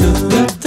Kā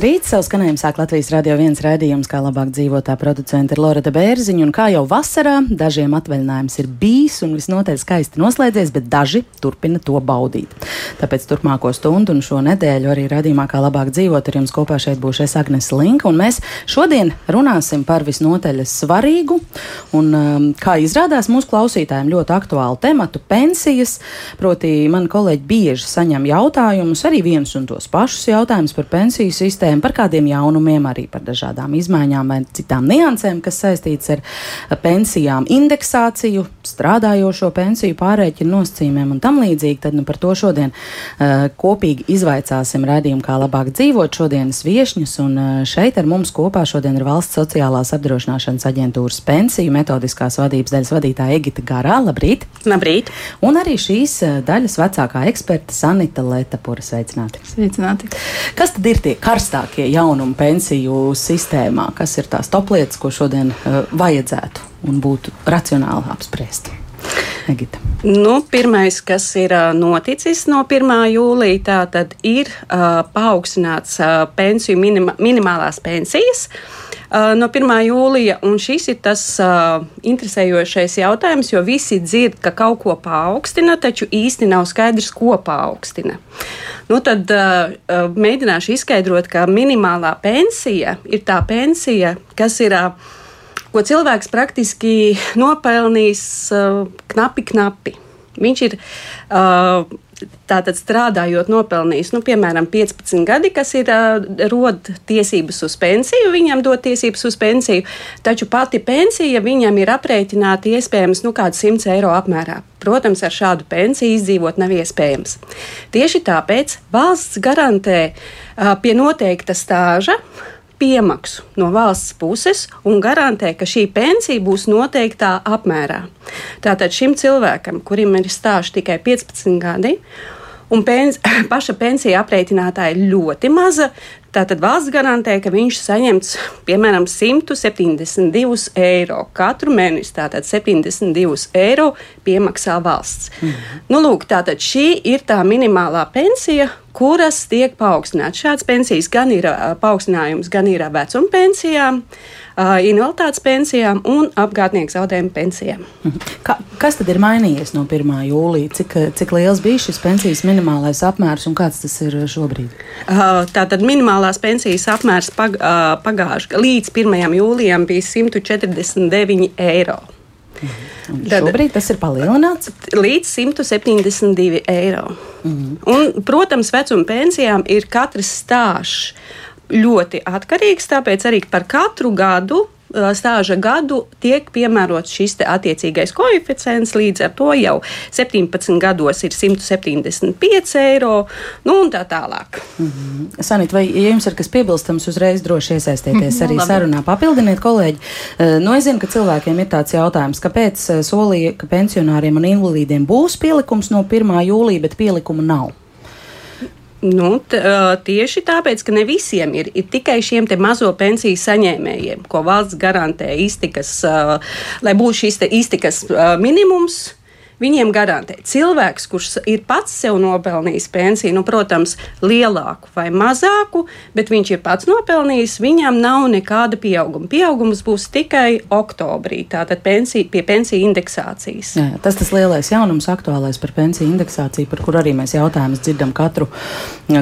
rīts! Savu skanējumu sāk Latvijas radio viens raidījums, kā labāk dzīvotā producenta ir Loreta Bērziņa. Un kā jau vasarā, dažiem atvaļinājums ir bijis un visnotaļ skaisti noslēdzies, bet daži turpina to baudīt. Tāpēc turpmāko stundu un šo nedēļu arī raidījumā, kā labāk dzīvot, ar jums kopā šeit būs es Agnes Linka. Un mēs šodien runāsim par visnotaļ svarīgu un, um, kā izrādās, mūsu klausītājiem ļoti aktuālu tematu - pensijas. Proti, mani kolēģi bieži saņem jautājumus, arī viens un tos pašus jautājumus par pensiju sistēmu sistēmu, par kādiem jaunumiem, arī par dažādām izmaiņām vai citām niansēm, kas saistīts ar pensijām, indeksāciju, strādājošo pensiju pārreķinu nosacījumiem un tam līdzīgi. Tad nu, par to šodien uh, kopīgi izvaicāsim redzējumu, kā labāk dzīvot šodienas viešņus. Un uh, šeit ar mums kopā šodien ir valsts sociālās apdrošināšanas aģentūras pensiju metodiskās vadības daļas vadītāja Egita Garā. Labrīt! Labrīt! Un arī šīs daļas vecākā eksperta Sanita Letapura. Sveicināti! Sveicināti! Kas tad ir tie karstie? Karstākie jaunumi pensiju sistēmā? Kas ir tās toplietas, ko šodien uh, vajadzētu un būtu racionāli apspriest? Egita. Nu, pirmais, kas ir uh, noticis no 1. jūlija, tā tad ir uh, paaugstināts uh, pensiju minima, minimālās pensijas. Uh, no 1. jūlija, un šis ir tas uh, interesējošais jautājums, jo visi dzird, ka kaut ko paaugstina, taču īsti nav skaidrs, ko paaugstina. Nu, tad uh, mēģināšu izskaidrot, ka minimālā pensija ir tā pensija, kas ir. Uh, ko cilvēks praktiski nopelnījis uh, knapi, knapi. Viņš ir uh, tātad strādājot, nopelnījis, nu, piemēram, 15 gadi, kas ir rod tiesības uz pensiju, viņam dod tiesības uz pensiju, taču pati pensija viņam ir aprēķināta iespējams nu, kāds 100 eiro apmērā. Protams, ar šādu pensiju izdzīvot nav iespējams. Tieši tāpēc valsts garantē pie noteikta stāža piemaksu no valsts puses un garantē, ka šī pensija būs noteiktā apmērā. Tātad šim cilvēkam, kurim ir stāsts tikai 15 gadi, un pens, paša pensija aprēķinātā ir ļoti maza, Tātad valsts garantē, ka viņš saņems piemēram 172 eiro katru mēnesi. Tātad 72 eiro piemaksā valsts. Mm nu, lūk, tātad šī ir tā minimālā pensija, kuras tiek paaugstināts. Šāds pensijas gan ir paaugstinājums, gan ir vecuma pensijām, invaliditātes pensijām un apgādnieku zaudējumu pensijām. Ka, kas tad ir mainījies no 1. jūlija? Cik, cik liels bija šis pensijas minimālais apmērs un kāds tas ir šobrīd? Tātad minimālās pensijas apmērs pag, pagājuši līdz 1. jūlijam bija 149 eiro. Mhm. Tad, šobrīd tas ir palielināts līdz 172 eiro. Mhm. Un, protams, vecuma pensijām ir katrs stāsts ļoti atkarīgs, tāpēc arī par katru gadu stāža gadu tiek piemērots šis attiecīgais koeficients. Līdz ar to jau 17 gados ir 175 eiro, nu un tā tālāk. Mm -hmm. Sanīt, vai ja jums ir kas piebilstams, uzreiz droši iesaistieties arī sarunā. Papildiniet, kolēģi. Nu, es zinu, ka cilvēkiem ir tāds jautājums, kāpēc solīja, ka pensionāriem un invalīdiem būs pielikums no 1. jūlija, bet pielikumu nav. Nu, t, tieši tāpēc, ka ne visiem ir, ir tikai šiem mazo pensiju saņēmējiem, ko valsts garantē iztikas, lai būtu šis iztikas minimums viņiem garantē. Cilvēks, kurš ir pats sev nopelnījis pensiju, nu, protams, lielāku vai mazāku, bet viņš ir pats nopelnījis, viņam nav nekāda pieauguma. Pieaugums būs tikai oktobrī, tātad pensija, pie pensiju indeksācijas. Jā, tas tas lielais jaunums, aktuālais par pensiju indeksāciju, par kur arī mēs jautājumus dzirdam katru,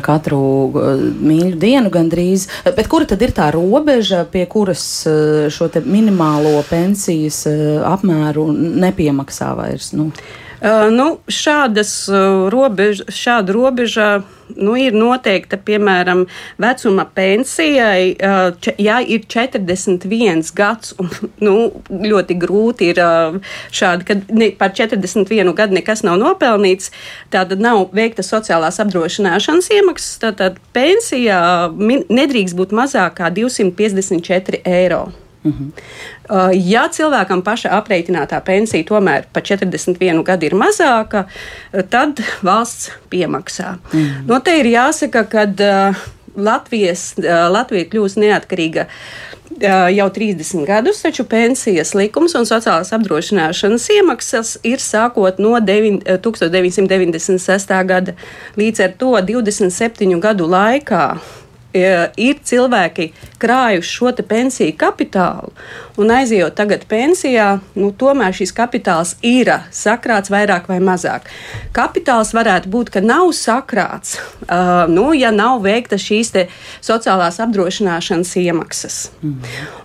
katru uh, mīļu dienu gandrīz. Bet kura tad ir tā robeža, pie kuras uh, šo minimālo pensijas uh, apmēru nepiemaksā vairs? Nu? Uh, nu, šādas, robež, šāda robeža nu, ir noteikta piemēram vecuma pensijai. Ja ir 41 gads, un nu, ļoti grūti ir šādi, kad ne, par 41 gadu nekas nav nopelnīts, tāda nav veikta sociālās apdrošināšanas iemaksas, tad pensija min, nedrīkst būt mazākā 254 eiro. Mm -hmm. Ja cilvēkam paša aprēķinātā pensija tomēr par 41 gadu ir mazāka, tad valsts piemaksā. -hmm. no te ir jāsaka, ka Latvijas, Latvija kļūs neatkarīga jau 30 gadus, taču pensijas likums un sociālās apdrošināšanas iemaksas ir sākot no 9, 1996. gada. Līdz ar to 27 gadu laikā ir cilvēki krājuši šo pensiju kapitālu un aizejot tagad pensijā, nu, tomēr šis kapitāls ir sakrāts vairāk vai mazāk. Kapitāls varētu būt, ka nav sakrāts, uh, nu, ja nav veikta šīs sociālās apdrošināšanas iemaksas. Mm.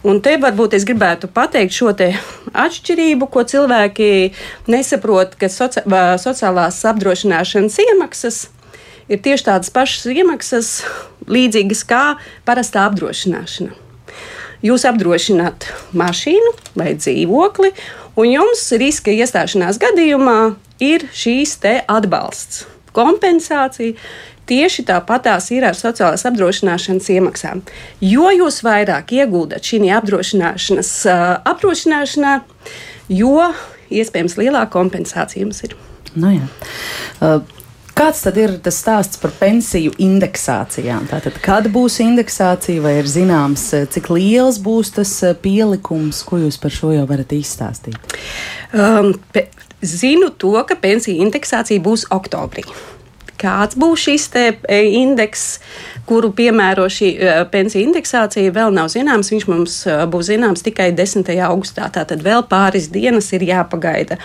Un te varbūt es gribētu pateikt šo atšķirību, ko cilvēki nesaprot, ka soci sociālās apdrošināšanas iemaksas ir tieši tādas pašas iemaksas, līdzīgas kā parastā apdrošināšana. Jūs apdrošināt mašīnu vai dzīvokli, un jums riska iestāšanās gadījumā ir šīs atbalsts, kompensācija. Tieši tāpatās ir ar sociālās apdrošināšanas iemaksām. Jo jūs vairāk iegūdat šī apdrošināšanas uh, apdrošināšanā, jo iespējams lielāka kompensācija jums ir. Nu, jā. uh, Kāds tad ir tas stāsts par pensiju indeksācijām? Tātad, kad būs indeksācija, vai ir zināms, eh, cik liels būs tas eh, pielikums, ko jūs par šo jau varat izstāstīt? Um, zinu to, ka pensiju indeksācija būs oktobrī. Kāds būs šis e, indeks, kuru piemēro šī e, pensiju indeksācija, vēl nav zināms. Viņš mums e, būs zināms tikai 10. augustā. Tātad vēl pāris dienas ir jāpagaida.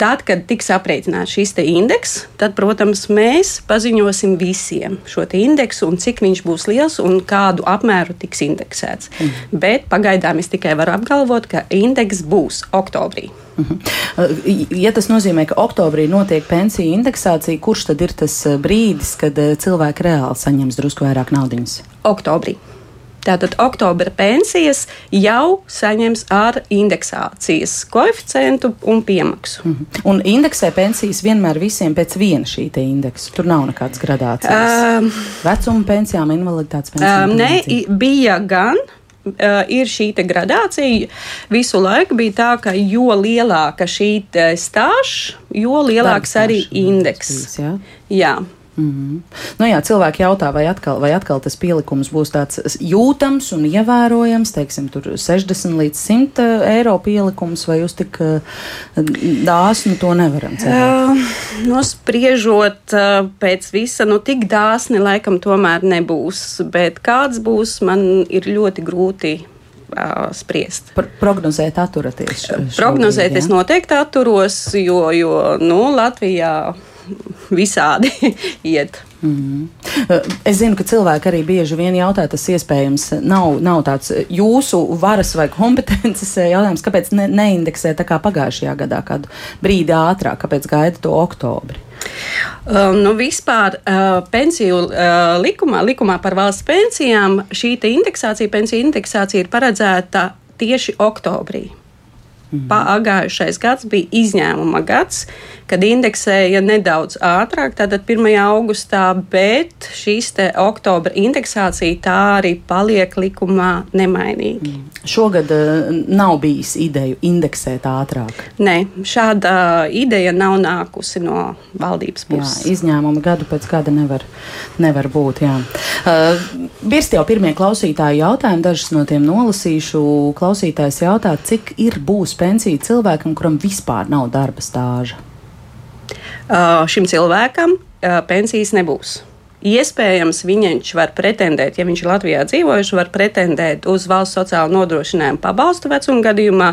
Tad, kad tiks aprēķināts šis indeks, tad, protams, mēs paziņosim visiem šo indeksu un cik viņš būs liels un kādu apmēru tiks indeksēts. Mm. Bet pagaidām es tikai varu apgalvot, ka indeks būs oktobrī. Mm -hmm. Ja tas nozīmē, ka oktobrī notiek pensiju indeksācija, kurš tad ir tas uh, brīdis, kad uh, cilvēki reāli saņems drusku vairāk naudas? Oktobrī. Tātad oktobra pensijas jau saņems ar indeksācijas koeficientu un piemaksu. Mm -hmm. Un indeksē pensijas vienmēr visiem pēc viena šī indeksa. Tur nav nekādas gradācijas. Um, Vecuma pensijām, invaliditātes pensijām. Um, nē, bija gan. Uh, ir šī gradācija. Visu laiku bija tā, ka jo lielāka šī stāža, jo lielāks arī indeks. Jā. jā. Mm -hmm. nu, jā, cilvēki jautā, vai atkal, vai atkal tas pielikums būs tāds jūtams un ievērojams, teiksim, 60 līdz 100 eiro pielikums, vai jūs tik eh, dāsni to nevaram cerēt? Uh, nospriežot uh, pēc visa, nu tik dāsni laikam tomēr nebūs, bet kāds būs, man ir ļoti grūti spriest. Par prognozēt, atturaties. Prognozēt, es noteikti atturos, jo, jo nu, Latvijā visādi iet. Mm. Es zinu, ka cilvēki arī bieži vien jautā, tas iespējams nav, nav tāds jūsu varas vai kompetences jautājums, kāpēc ne, neindeksē tā kā pagājušajā gadā, kādu brīdi ātrāk, kāpēc gaida to oktobri. Um, nu, vispār uh, pensiju uh, likumā, likumā par valsts pensijām, šī indeksācija, pensiju indeksācija ir paredzēta tieši oktobrī. Pagājušais gads bija izņēmuma gads, kad indeksēja nedaudz ātrāk, tātad 1. augustā, bet šīs oktobra indeksācija tā arī paliek likumā nemainīgi. Mm. Šogad uh, nav bijis ideju indeksēt ātrāk. Nē, šāda ideja nav nākusi no valdības puses. Jā, izņēmuma gadu pēc gada nevar, nevar būt. Jā. Uh, Birsti jau pirmie klausītāji jautājumi, dažus no tiem nolasīšu. Klausītājs jautā, cik ir būs pensija cilvēkam, kuram vispār nav darba stāža? Uh, šim cilvēkam uh, pensijas nebūs. Iespējams, viņš var pretendēt, ja viņš ir Latvijā dzīvojis, var pretendēt uz valsts sociālo nodrošinājumu pabalstu vecuma gadījumā,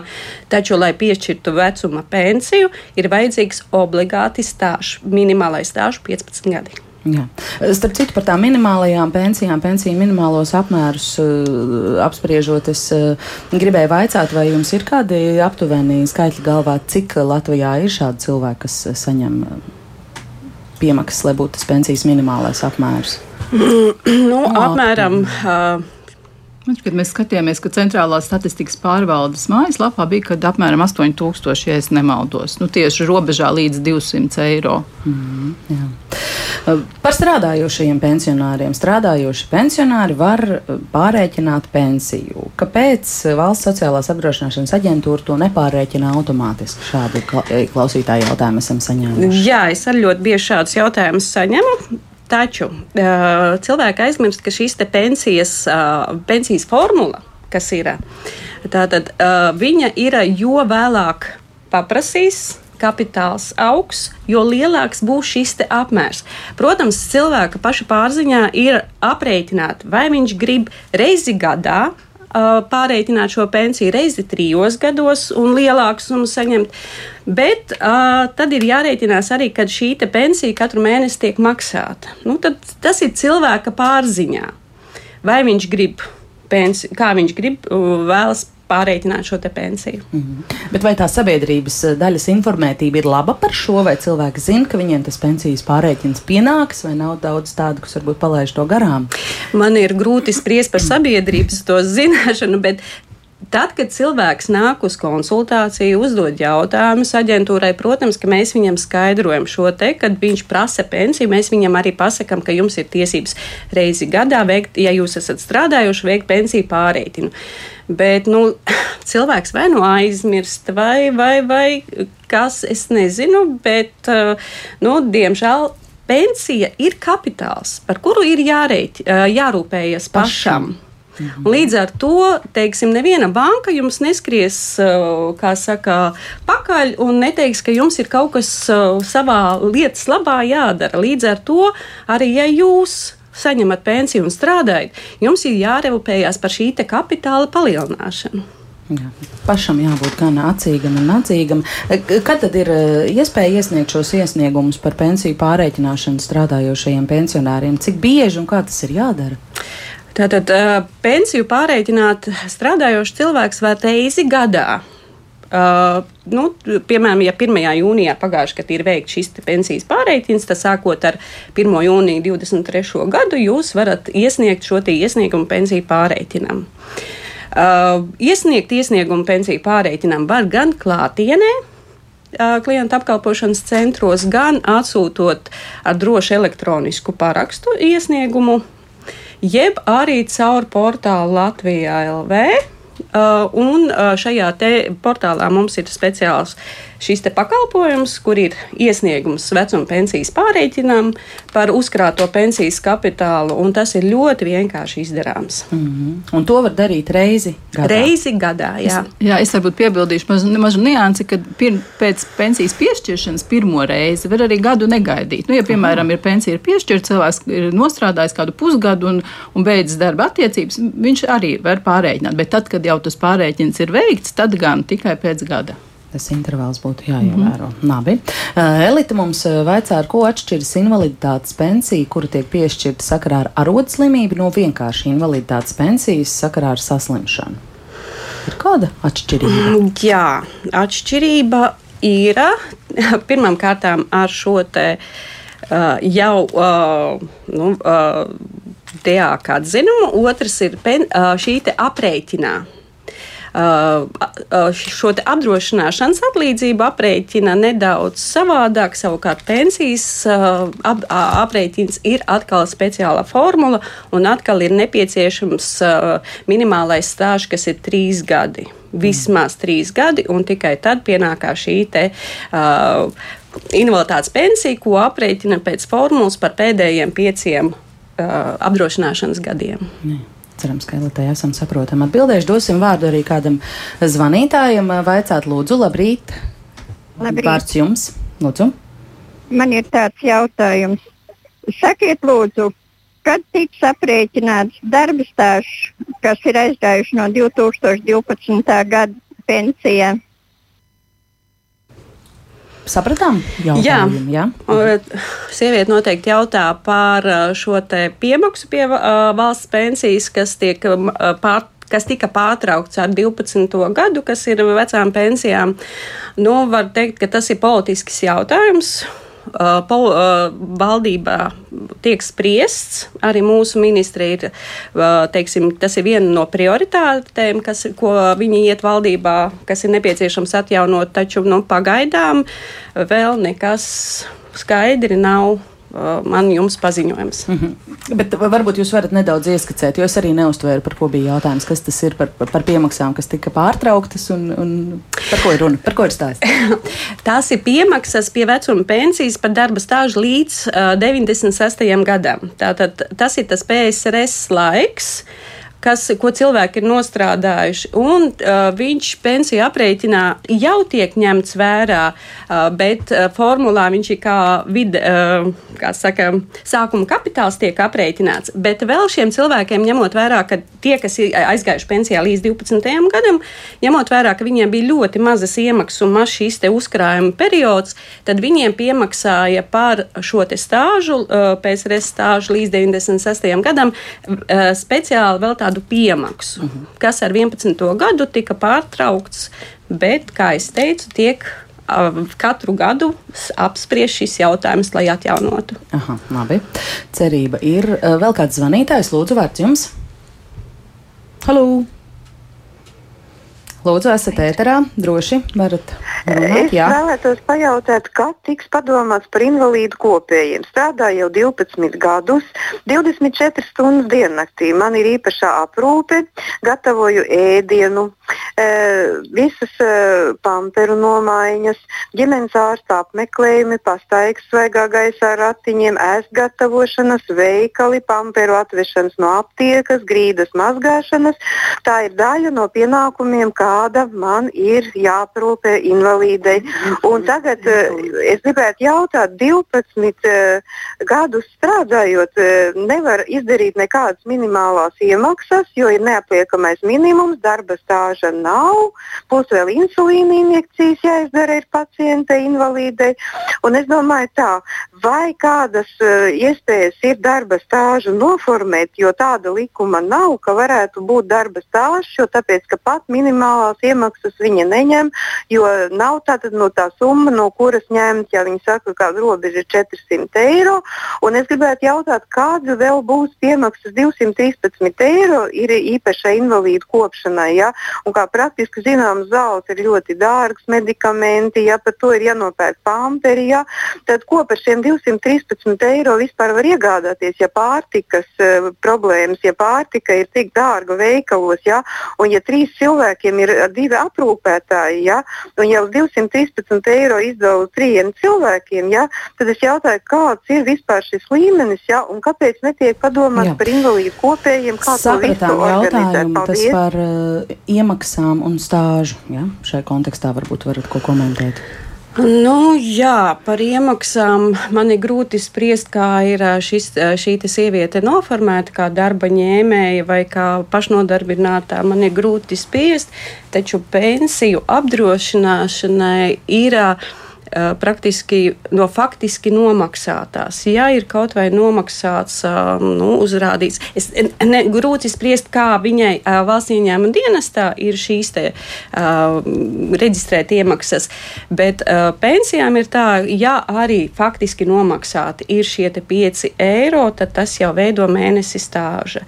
taču, lai piešķirtu vecuma pensiju, ir vajadzīgs obligāti stāžs, minimālais stāžs 15 gadi. Jā. Starp citu, par tām minimālajām pensijām, pensiju minimālos apmērus uh, apspriežot, es uh, gribēju vaicāt, vai jums ir kādi aptuveni skaitļi galvā, cik Latvijā ir šādi cilvēki, kas saņem piemaksas, lai būtu tas pensijas minimālais apmērs? nu, apmēram. Uh, Kad mēs skatījāmies, ka centrālās statistikas pārvaldes mājaslapā bija apmēram 8000, ja nemaldos. Nu, tieši robežā līdz 200 eiro. Mm, jā. Par strādājošajiem pensionāriem. Strādājoši pensionāri var pārreikināt pensiju. Kāpēc valsts sociālās apdrošināšanas aģentūra to nepārreikina automātiski? Šādu klausītāju jautājumu esam saņēmuši. Jā, es arī ļoti bieži šādus jautājumus saņemu. Taču cilvēki aizmirst, ka šīs pensijas, pensijas formula, kas ir, tātad, viņa ir jo vēlāk paprasīs, kapitāls augs, jo lielāks būs šis apmērs. Protams, cilvēka paša pārziņā ir aprēķināt, vai viņš grib reizi gadā pārreikināt šo pensiju reizi trijos gados un lielāku summu saņemt. Bet uh, tad ir jārēķinās arī, kad šī pensija katru mēnesi tiek maksāta. Nu, tas ir cilvēka pārziņā. Vai viņš grib pensiju, kā viņš grib, vēlas pārreikināt šo pensiju. Mm -hmm. Bet vai tā sabiedrības eh, daļas informētība ir laba par šo, vai cilvēki zina, ka viņiem tas pensijas pārreikins pienāks, vai nav daudz tādu, kas varbūt palaiž to garām? Man ir grūti spriest par sabiedrības to zināšanu, bet Tad, kad cilvēks nāk uz konsultāciju, uzdod jautājumus aģentūrai, protams, ka mēs viņam skaidrojam šo te, kad viņš prasa pensiju, mēs viņam arī pasakām, ka jums ir tiesības reizi gadā veikt, ja jūs esat strādājuši, veikt pensiju pārreitinu. Bet nu, cilvēks vai nu aizmirst, vai, vai, vai kas, es nezinu, bet nu, diemžēl pensija ir kapitāls, par kuru ir jāreit, jārūpējas pašam. pašam. Mhm. Līdz ar to, teiksim, neviena banka jums neskries, uh, kā saka, pakaļ un neteiks, ka jums ir kaut kas savā lietas labā jādara. Līdz ar to arī, ja jūs saņemat pensiju un strādājat, jums ir jārevupējās par šī kapitāla palielināšanu. Jā, pašam jābūt gan acīgam un atzīgam. Kad tad ir uh, iespēja iesniegt šos iesniegumus par pensiju pārreikināšanu strādājošajiem pensionāriem? Cik bieži un kā tas ir jādara? Tātad pensiju pārreikināt strādājošs cilvēks var reizi gadā. Uh, nu, piemēram, ja 1. jūnijā pagājušajā gadā ir veikts šis pensijas pārreikins, tad sākot ar 1. jūniju 23. gadu jūs varat iesniegt šo iesniegumu pensiju pārreikinam. Uh, iesniegt iesniegumu pensiju pārreikinam var gan klātienē, uh, klienta apkalpošanas centros, gan atsūtot ar drošu elektronisku parakstu iesniegumu jeb arī caur portālu Latvijā LV. Uh, un uh, šajā portālā mums ir speciāls šis pakalpojums, kur ir iesniegums vecuma pensijas pārreikinām par uzkrāto pensijas kapitālu, un tas ir ļoti vienkārši izdarāms. Mm -hmm. Un to var darīt reizi gadā. Reizi gadā, jā. Es, jā, es varbūt piebildīšu mazu, mazu niansi, ka pir, pēc pensijas piešķiršanas pirmo reizi var arī gadu negaidīt. Nu, ja, piemēram, ir pensija ir piešķirta, cilvēks ir nostrādājis kādu pusgadu un, un beidzis darba attiecības, viņš arī var pārreikināt. Bet tad, kad jau tas pārreikins ir veikts, tad gan tikai pēc gada tas intervāls būtu jāievēro. Mm -hmm. Labi. Uh, Elita mums uh, vaicā, ar ko atšķiras invaliditātes pensija, kura tiek piešķirta sakarā ar arodslimību, no vienkārši invaliditātes pensijas sakarā ar saslimšanu. Ir kāda atšķirība? Jā, atšķirība ir pirmām kārtām ar šo te uh, jau uh, nu, uh, DAK atzinumu, otrs ir pen, šī aprēķinā uh, šo apdrošināšanas atlīdzību aprēķina nedaudz savādāk. Savukārt pensijas uh, ap, aprēķins ir atkal speciāla formula, un atkal ir nepieciešams minimālais stāsts, kas ir trīs gadi. Vismaz trīs gadi, un tikai tad pienākā šī te. Uh, invaliditātes pensija, ko aprēķina pēc formulas par pēdējiem pieciem uh, apdrošināšanas gadiem. Ne. Cerams, ka Elitei esam saprotami atbildējuši. Dosim vārdu arī kādam zvanītājam. Vaicāt, lūdzu, labrīt. labrīt. Vārds jums, lūdzu. Man ir tāds jautājums. Sakiet, lūdzu, kad tiks aprēķināts darba stāsts, kas ir aizgājuši no 2012. gada pensijā? Sapratām? Jā. jā. Sieviete noteikti jautā par šo piemaksu pie valsts pensijas, kas tiek pār kas tika pārtraukts ar 12. gadu, kas ir vecām pensijām. Nu, var teikt, ka tas ir politisks jautājums. Uh, pol, uh, valdībā tiek spriests. Arī mūsu ministri ir, uh, teiksim, tas ir viena no prioritātēm, kas, ko viņi iet valdībā, kas ir nepieciešams atjaunot, taču nu, pagaidām vēl nekas skaidri nav man jums paziņojums. Mm -hmm. Bet varbūt jūs varat nedaudz ieskicēt, jo es arī neustvēru, par ko bija jautājums, kas tas ir par, par piemaksām, kas tika pārtrauktas un, un par ko ir runa, par ko ir stāsts. Tās ir piemaksas pie vecuma pensijas par darba stāžu līdz uh, 96. gadam. Tātad tas ir tas PSRS laiks kas, ko cilvēki ir nostrādājuši. Un, uh, viņš pensiju aprēķinā jau tiek ņemts vērā, uh, bet uh, formulā viņš ir kā, vid, uh, kā saka, sākuma kapitāls tiek aprēķināts. Bet vēl šiem cilvēkiem, ņemot vērā, ka tie, kas ir aizgājuši pensijā līdz 12. gadam, ņemot vērā, ka viņiem bija ļoti mazas iemaksas un maz šīs uzkrājuma periods, tad viņiem piemaksāja par šo stāžu, uh, PSRS stāžu līdz 96. gadam, uh, speciāli vēl tādu piemaksu, uh -huh. kas ar 11. gadu tika pārtraukts, bet, kā jau teicu, tiek katru gadu apspriež šis jautājums, lai atjaunotu. Aha, labi. Cerība ir. Vēl kāds zvanītājs, lūdzu, vārds jums. Halo! Lūdzu, esat ēterā, droši varat runāt. Es jā. vēlētos pajautāt, kad tiks padomāts par invalīdu kopējiem. Strādāju jau 12 gadus, 24 stundas diennaktī. Man ir īpašā aprūpe, gatavoju ēdienu, e, visas e, pamperu nomaiņas, ģimenes ārsta apmeklējumi, pastaigas svaigā gaisā ratiņiem, ēst gatavošanas, veikali, pamperu atvešanas no aptiekas, grīdas mazgāšanas. Tā ir daļa no pienākumiem, kā kāda man ir jāprūpē invalīdei. Un tagad uh, es gribētu jautāt, 12 uh, eh, gadus strādājot, uh, nevar izdarīt nekādas minimālās iemaksas, jo ir neapliekamais minimums, darba stāža nav, plus vēl insulīna injekcijas jāizdara ir pacientei invalīdei. Un es domāju tā, vai kādas iespējas ir darba stāžu noformēt, jo tāda likuma nav, ka varētu būt darba stāžs, jo tāpēc, ka pat minimālā sociālās iemaksas viņa neņem, jo nav tātad no tā summa, no kuras ņemt, ja viņi saka, ka kāda robeža ir 400 eiro. Un es gribētu jautāt, kāda vēl būs piemaksas 213 eiro ir īpašai invalīdu kopšanai. Ja? Un kā praktiski zināms, zelts ir ļoti dārgs medikamenti, ja par to ir jānopērk pamperi. Ja? Tad ko par šiem 213 eiro vispār var iegādāties, ja pārtikas uh, problēmas, ja pārtika ir tik dārga veikalos, ja? un ja trīs cilvēkiem ir divi aprūpētāji, ja, un jau 213 eiro izdeva trijiem cilvēkiem, ja, tad es jautāju, kāds ir vispār šis līmenis, ja, un kāpēc netiek padomāts par invalīdu kopējiem, kā Sapratām to organizēt. Tas par uh, iemaksām un stāžu, ja, šai kontekstā varbūt varat ko komentēt. Nu, jā, par iemaksām man ir grūti spriest, kā ir šis, šī sieviete noformēta, kā darba ņēmēja vai kā pašnodarbinātā. Man ir grūti spriest, taču pensiju apdrošināšanai ir. Uh, praktiski no faktiski nomaksātās. Ja ir kaut vai nomaksāts, eh, nu, uzrādīts, es ne, grūti spriest, kā viņai eh, valsts ieņēmuma dienestā ir šīs te uh, reģistrēt iemaksas, bet uh, pensijām ir tā, ja arī faktiski nomaksāti ir šie 5 eiro, tad tas jau veido mēnesi stāža.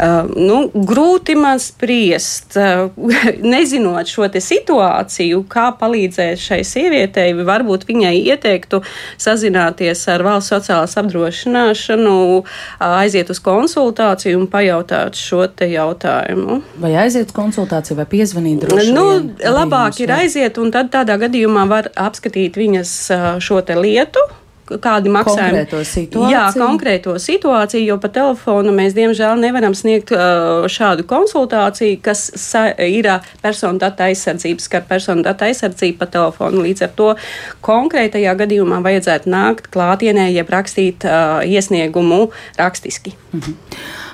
Uh, nu, grūti man spriest, uh, nezinot šo situāciju, kā palīdzēt šai sievietei. Var varbūt viņai ieteiktu sazināties ar valsts sociālās apdrošināšanu, aiziet uz konsultāciju un pajautāt šo jautājumu. Vai aiziet uz konsultāciju vai piezvanīt droši? Nu, labāk ir aiziet un tad tādā gadījumā var apskatīt viņas šo lietu kādi maksājumi. Konkrēto situāciju. Jā, konkrēto situāciju, jo pa telefonu mēs diemžēl nevaram sniegt uh, šādu konsultāciju, kas ir personu data aizsardzības, kā personu data aizsardzība pa telefonu. Līdz ar to konkrētajā gadījumā vajadzētu nākt klātienē, jeb rakstīt uh, iesniegumu rakstiski. Mhm.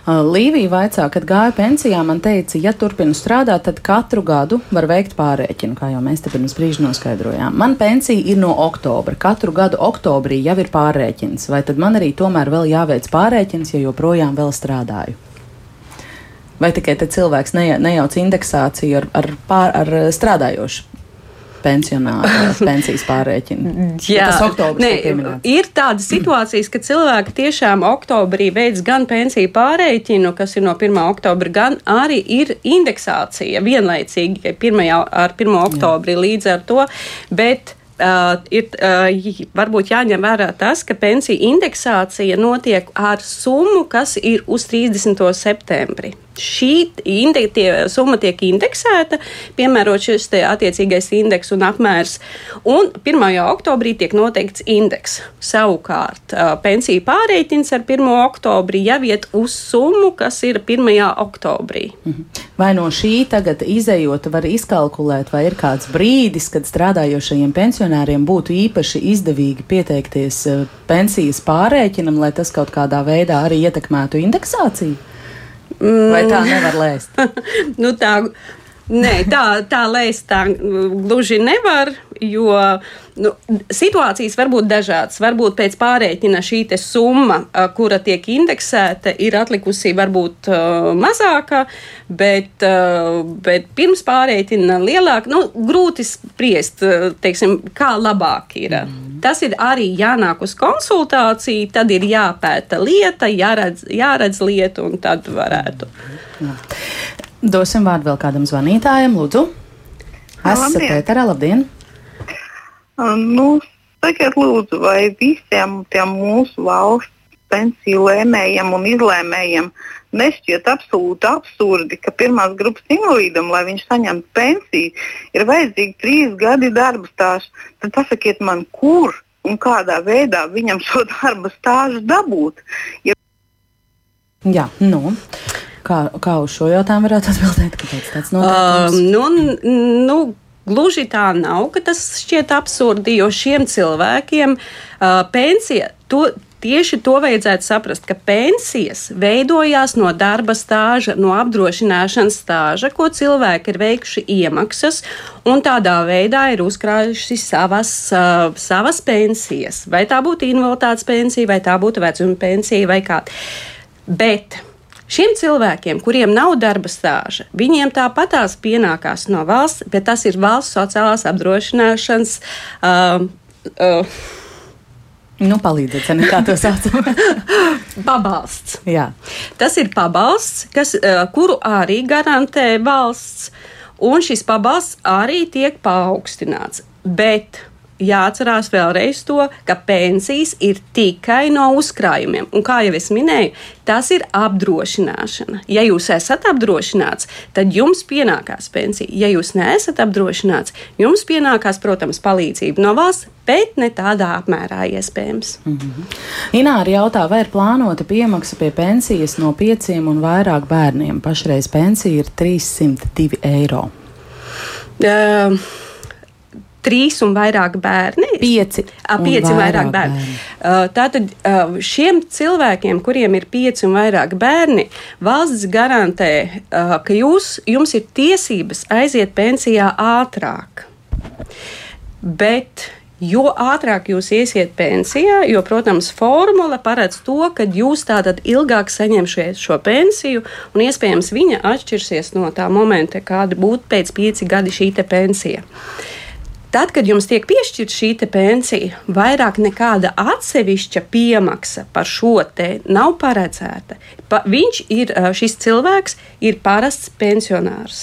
Līvija vaicā, kad gāja pensijā, man teica, ja turpinu strādāt, tad katru gadu var veikt pārreķinu, kā jau mēs te pirms brīža noskaidrojām. Man pensija ir no oktobra. Katru gadu oktobrī jau ir pārreķins, vai tad man arī tomēr vēl jāveic pārreķins, ja joprojām vēl strādāju? Vai tikai cilvēks nejauc indeksāciju ar, ar, pār, ar strādājošu pensionāru pensijas pārreķinu. Jā, tas oktobris ne, ir tādas situācijas, ka cilvēki tiešām oktobrī veids gan pensiju pārreķinu, kas ir no 1. oktobra, gan arī ir indeksācija vienlaicīgi 1. ar 1. oktobri Jā. līdz ar to, bet Uh, ir uh, varbūt jāņem vērā tas, ka pensiju indeksācija notiek ar summu, kas ir uz 30. septembri šī indektie, summa tiek indeksēta, piemērot šis attiecīgais indeks un apmērs, un 1. oktobrī tiek noteikts indeks. Savukārt pensiju pārreitins ar 1. oktobri jau iet uz summu, kas ir 1. oktobrī. Mhm. Vai no šī tagad izējot, var izkalkulēt, vai ir kāds brīdis, kad strādājošajiem pensionāriem būtu īpaši izdevīgi pieteikties pensijas pārreikinam, lai tas kaut kādā veidā arī ietekmētu indeksāciju? Vai tā nevar lēst? nu, tā, nē, tā, tā lēst tā gluži nevar, jo nu, situācijas var būt dažādas. Varbūt pēc pārreķina šī summa, kura tiek indeksēta, ir atlikusi varbūt uh, mazāka, bet, uh, bet pirms pārreķina lielāka. Nu, grūti spriest, teiksim, kā labāk ir. Mm. Tas ir arī jānāk uz konsultāciju, tad ir jāpēta lieta, jāredz, jāredz lieta, un tad varētu. Jā. Dosim vārdu vēl kādam zvanītājam, Lūdzu. Esat Pēterā, labdien! Nu, sakiet, lūdzu, vai visiem tiem mūsu valsts pensiju lēmējiem un izlēmējiem nešķiet absolūti absurdi, ka pirmās grupas invalīdam, lai viņš saņemtu pensiju, ir vajadzīgi trīs gadi darba stāsts. Tad pasakiet man, kur un kādā veidā viņam šo darba stāžu dabūt. Ja... Jā, nu. Kā, kā uz šo jautājumu varētu atbildēt? Kāpēc tāds notiekums? Um, nu, nu, Gluži tā nav, ka tas šķiet absurdi, jo šiem cilvēkiem uh, pensija to, Tieši to vajadzētu saprast, ka pensijas veidojās no darba stāža, no apdrošināšanas stāža, ko cilvēki ir veikuši iemaksas un tādā veidā ir uzkrājuši savas, uh, savas pensijas. Vai tā būtu invaliditātes pensija, vai tā būtu vecuma pensija, vai kāda. Bet Šiem cilvēkiem, kuriem nav darba stāža, viņiem tāpatās pienākās no valsts, bet tas ir valsts sociālās apdrošināšanas. Uh, uh, Nu, palīdziet, ne kā to saucam. pabalsts. Jā. Tas ir pabalsts, kas, uh, kuru arī garantē valsts, un šis pabalsts arī tiek paaugstināts. Bet jāatcerās vēlreiz to, ka pensijas ir tikai no uzkrājumiem. Un, kā jau es minēju, tas ir apdrošināšana. Ja jūs esat apdrošināts, tad jums pienākās pensija. Ja jūs neesat apdrošināts, jums pienākās, protams, palīdzība no valsts, bet ne tādā apmērā iespējams. Mm -hmm. Ināri jautā, vai ir plānota piemaksa pie pensijas no pieciem un vairāk bērniem. Pašreiz pensija ir 302 eiro. Uh, trīs un vairāk bērni. Pieci. A, pieci un vairāk, vairāk bērni. bērni. Uh, tātad uh, šiem cilvēkiem, kuriem ir pieci un vairāk bērni, valsts garantē, uh, ka jūs, jums ir tiesības aiziet pensijā ātrāk. Bet Jo ātrāk jūs iesiet pensijā, jo, protams, formula paredz to, ka jūs tātad ilgāk saņemsiet šo pensiju, un iespējams viņa atšķirsies no tā momenta, kāda būtu pēc pieci gadi šī pensija. Tad, kad jums tiek piešķirta šī pensija, vairāk nekāda atsevišķa piemaksa par šo te nav paredzēta. Pa, viņš ir šis cilvēks, ir parasts pensionārs.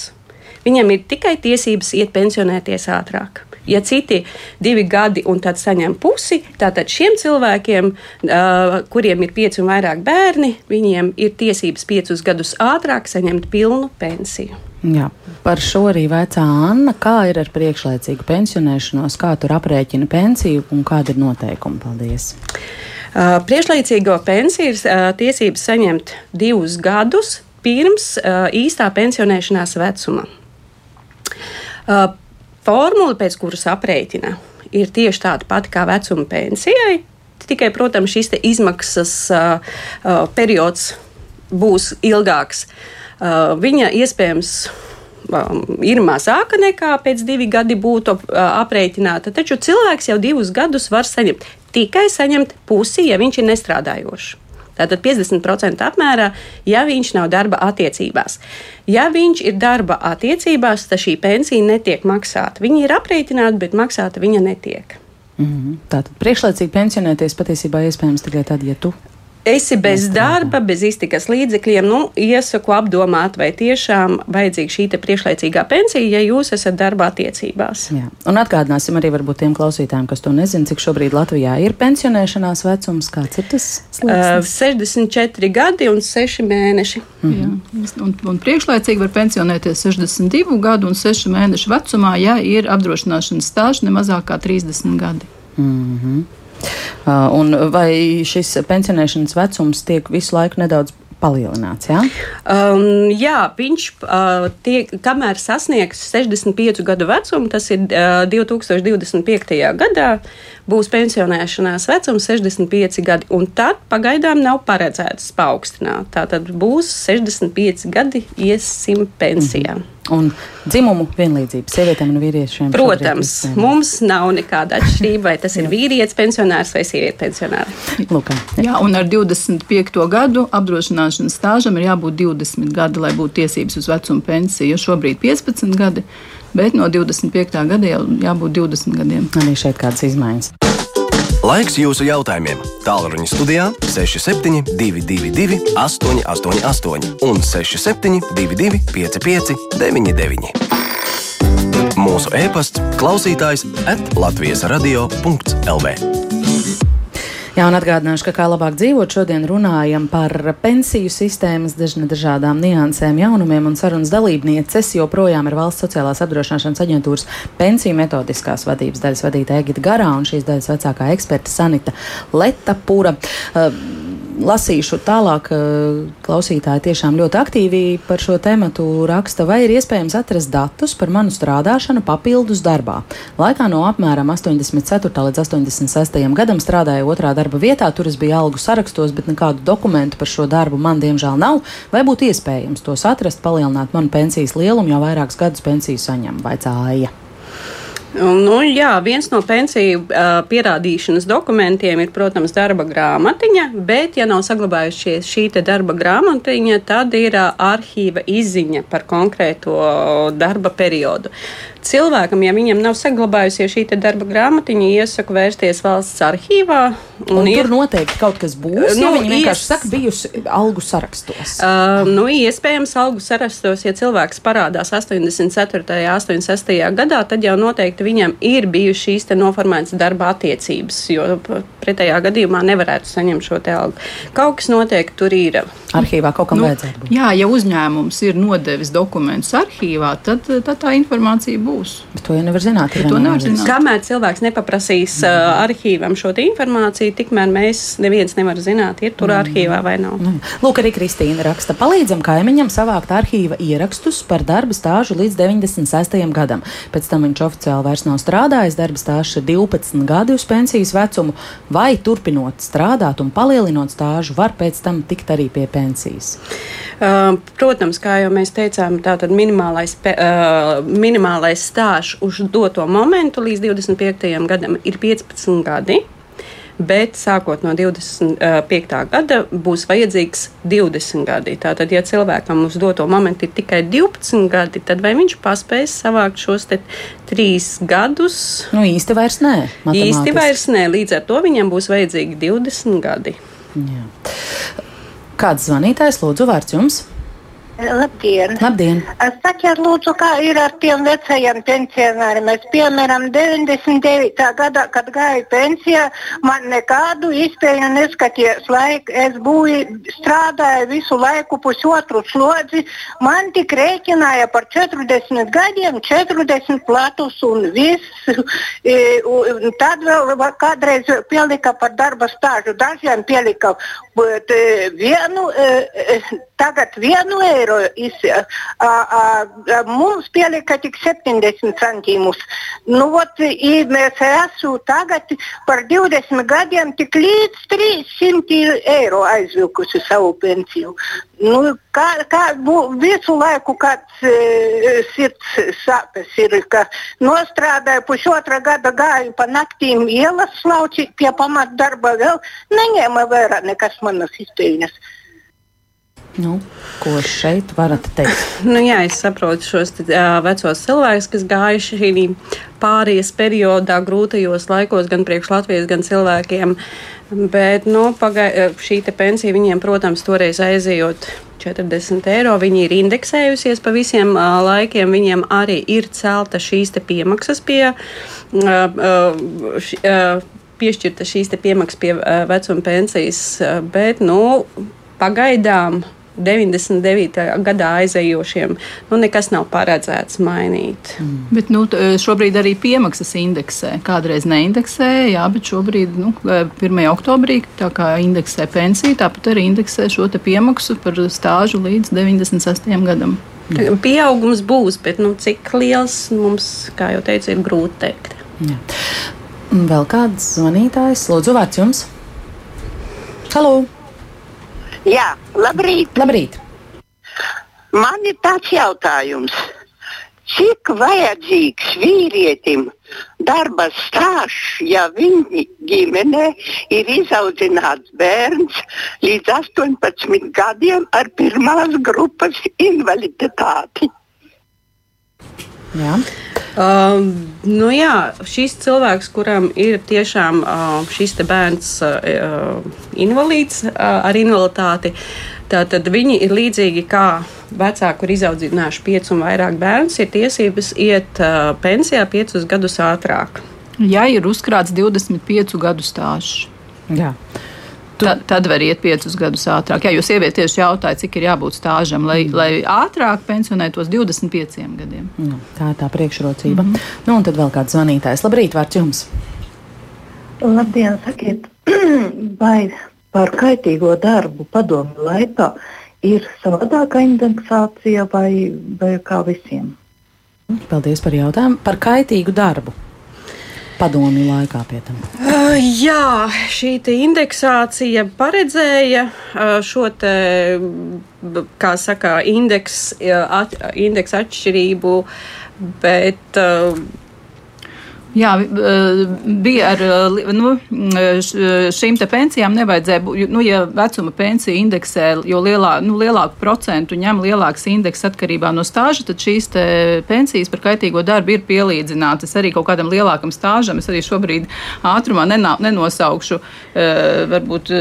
Viņam ir tikai tiesības iet pensionēties ātrāk. Ja citi divi gadi un tad saņem pusi, tātad šiem cilvēkiem, uh, kuriem ir pieci un vairāk bērni, viņiem ir tiesības piecus gadus ātrāk saņemt pilnu pensiju. Jā, par šo arī vaicā Anna, kā ir ar priekšlaicīgu pensionēšanos, kā tur aprēķina pensiju un kāda ir noteikuma. Paldies! Uh, priekšlaicīgo pensiju ir uh, tiesības saņemt divus gadus pirms uh, īstā pensionēšanās vecuma. Uh, formula, pēc kuras aprēķina, ir tieši tāda pati kā vecuma pensijai. Tikai, protams, šīs izmaksas uh, uh, periods būs ilgāks. Uh, viņa iespējams um, ir mazāka nekā pēc divi gadi būtu uh, aprēķināta, taču cilvēks jau divus gadus var saņemt. Tikai saņemt pusi, ja viņš ir nestrādājošs. Tātad 50% apmērā, ja viņš nav darba attiecībās. Ja viņš ir darba attiecībās, tad šī pensija netiek maksāta. Viņa ir aprēķināta, bet maksāta viņa netiek. Mm -hmm. Tātad priekšlaicīgi pensionēties patiesībā iespējams tikai tad, ja tu esi bez darba, bez iztikas līdzekļiem, nu, iesaku apdomāt, vai tiešām vajadzīga šī priekšlaicīgā pensija, ja jūs esat darba attiecībās. Jā. Un atgādināsim arī varbūt tiem klausītājiem, kas to nezina, cik šobrīd Latvijā ir pensionēšanās vecums, kāds ir tas? Uh, 64 gadi un 6 mēneši. Jā. un, un priekšlaicīgi var pensionēties 62 gadu un 6 mēnešu vecumā, ja ir apdrošināšanas stāsts ne mazāk kā 30 gadi. Uh, un vai šis pensionēšanas vecums tiek visu laiku nedaudz palielināts. Ja? Um, jā, viņš uh, tiek, kamēr sasniegs 65 gadu vecumu, tas ir uh, 2025. gadā, būs pensionēšanās vecums 65 gadi, un tad pagaidām nav paredzēts paaugstināt. Tātad būs 65 gadi, iesim pensijā. Mm -hmm. Un dzimumu vienlīdzība sievietēm un vīriešiem. Protams, mums nav nekāda atšķirība, vai tas ir vīrietis pensionārs vai sieviete pensionāra. Lūkā, jā, un ar 25. gadu apdrošināšanas stāžam ir jābūt 20 gadi, lai būtu tiesības uz vecuma pensiju. Šobrīd 15 gadi, bet no 25. gada jau jābūt 20 gadiem. Arī šeit kādas izmaiņas. Laiks jūsu jautājumiem. Tālruņa studijā 6722, 888, un 6722, 55, 99. Mūsu e-pasts, klausītājs atlatvijas radio.lv. Jā, un atgādināšu, ka kā labāk dzīvot, šodien runājam par pensiju sistēmas dažādām niansēm, jaunumiem un sarunas dalībnieces. Joprojām ir valsts sociālās apdrošināšanas aģentūras pensiju metodiskās vadības daļas vadītāja Egita Garā un šīs daļas vecākā eksperta Sanita Leta Pura. Uh, lasīšu tālāk, klausītāji tiešām ļoti aktīvi par šo tēmatu raksta, vai ir iespējams atrast datus par manu strādāšanu papildus darbā. Laikā no apmēram 84. līdz 86. gadam strādāju otrā darba vietā, tur es biju algu sarakstos, bet nekādu dokumentu par šo darbu man diemžēl nav. Vai būtu iespējams tos atrast, palielināt manu pensijas lielumu, jau vairākus gadus pensiju saņem vai cāja? Nu, jā, viens no pensiju uh, pierādīšanas dokumentiem ir, protams, darba grāmatiņa, bet, ja nav saglabājušies šī darba grāmatiņa, tad ir uh, arhīva izziņa par konkrēto darba periodu. Cilvēkam, ja viņam nav saglabājusies šī darba grāmatiņa, iesaku vērsties valsts arhīvā. Un, un ir, tur noteikti kaut kas būs. Nu, viņi vienkārši ies... saka, bijusi algu sarakstos. Uh, nu, iespējams, algu sarakstos, ja cilvēks parādās 84. un 86. gadā, tad jau noteikti viņam ir bijušas šīs noformētas darba attiecības, jo pretējā gadījumā nevarētu saņemt šo algu. Kaut kas noteikti tur ir. Arhīvā kaut kam nu, vajadzētu būt. Jā, ja uzņēmums ir nodevis dokumentus arhīvā, tad, tad tā informācija būs. Bet to jau nevar zināt. To nevar zināt. Kamēr cilvēks nepaprasīs mm. uh, arhīvam šo informāciju, tikmēr mēs neviens nevar zināt, ir tur mm. arhīvā vai nav. Mm. Lūk, arī Kristīna raksta, palīdzam kaimiņam savākt arhīva ierakstus par darba stāžu līdz 96. gadam. Pēc tam viņš oficiāli vairs nav strādājis, darba stāsts ir 12 gadi uz pensijas vecumu, vai turpinot strādāt un palielinot stāžu, var pēc tam tikt arī pie pensijas. Uh, protams, kā jau mēs teicām, tātad minimālais, uh, minimālais stāžs uz doto momentu līdz 25. gadam ir 15 gadi bet sākot no 25. gada būs vajadzīgs 20 gadi. Tātad, ja cilvēkam uz doto momentu ir tikai 12 gadi, tad vai viņš paspēs savākt šos trīs gadus? Nu, īsti vairs nē. Īsti vairs nē. Līdz ar to viņam būs vajadzīgi 20 gadi. Jā. Kāds zvanītājs lūdzu vārds jums? Labdien! Labdien. Sakiet, lūdzu, kā ir ar tiem vecajiem pensionāriem? Es, piemēram, 99. gadā, kad gāju pensijā, man nekādu izpēju neskatījos. Laik, es būju strādāju visu laiku pusotru slodzi. Man tik rēķināja par 40 gadiem, 40 platus un viss. E, tad vēl kādreiz pielika par darba stāžu. Dažiem pielika bet, e, vienu, e, tagad vienu eiro eiro. Iz, a, a, a, mums pielika tik 70 centīmus. Nu, ot, mēs esam tagad par 20 gadiem tik līdz 300 eiro aizvilkusi savu pensiju. Nu, kā, kā bū, visu laiku kāds e, sirds sāpes ir, ka nostrādāju pusotra gada gāju pa naktīm ielas slauci pie pamatdarba vēl neņēma vērā nekas manas izpējas. Nu, ko šeit varat teikt? Nu, jā, es saprotu šos uh, vecos cilvēkus, kas gājuši šī pārējais periodā, grūtajos laikos, gan priekš Latvijas, gan cilvēkiem. Bet nu, pagai, šī pensija viņiem, protams, toreiz aizejot 40 eiro. Viņi ir indeksējusies pa visiem uh, laikiem. Viņiem arī ir celta šīs piemaksas pie. Uh, uh, š, uh, Piešķirta šīs piemaksas pie uh, vecuma pensijas, uh, bet nu, pagaidām 99. gadā aizejošiem, nu, nekas nav paredzēts mainīt. Mm. Bet nu, šobrīd arī piemaksas indeksē. Kādreiz neindeksēja, jā, bet šobrīd, nu, 1. oktobrī, tā kā indeksē pensiju, tāpat arī indeksē šo piemaksu par stāžu līdz 96. gadam. Mm. Pieaugums būs, bet nu, cik liels mums, kā jau teicu, ir grūti teikt. Jā. Vēl kāds zvanītājs, lūdzu, vārds jums? Halo! Jā, labrīt. labrīt. Man ir tāds jautājums. Cik vajadzīgs vīrietim darba stāsts, ja viņa ģimenē ir izaudzināts bērns līdz 18 gadiem ar pirmās grupas invaliditāti? Jā. Uh, nu jā, šis cilvēks, kuram ir tiešām uh, šis bērns uh, invalīds uh, ar invaliditāti, tad viņi ir līdzīgi kā vecāki, kur izaudzinājuši piecus un vairāk bērnus, ir tiesības iet uh, pensijā piecus gadus ātrāk. Ja ir uzkrāts 25 gadu stāsts. Jā. Tu... Tad, tad var iet piecus gadus ātrāk. Jā, jo sieviete tieši jautāja, cik ir jābūt stāžam, lai, mm. lai ātrāk pensionētos 25 gadiem. Nu, tā ir tā priekšrocība. Mm -hmm. nu, un tad vēl kāds zvanītājs. Labrīt, vārds jums! Labdien, sakiet, vai par kaitīgo darbu padomu laikā ir savādāka indeksācija vai, vai kā visiem? Paldies par jautājumu. Par kaitīgu darbu padomju laikā pie tam? Uh, jā, šī indeksācija paredzēja uh, šo te, kā saka, indeks, uh, at, indeks atšķirību, bet uh, Jā, bija ar nu, šīm pensijām nevajadzēja būt. Nu, ja vecuma pensija indeksē, jo lielā, nu, lielāku procentu ņem lielāks indeks atkarībā no stāža, tad šīs pensijas par kaitīgo darbu ir pielīdzinātas arī kaut kādam lielākam stāžam. Es arī šobrīd ātrumā nenā, nenosaukšu, varbūt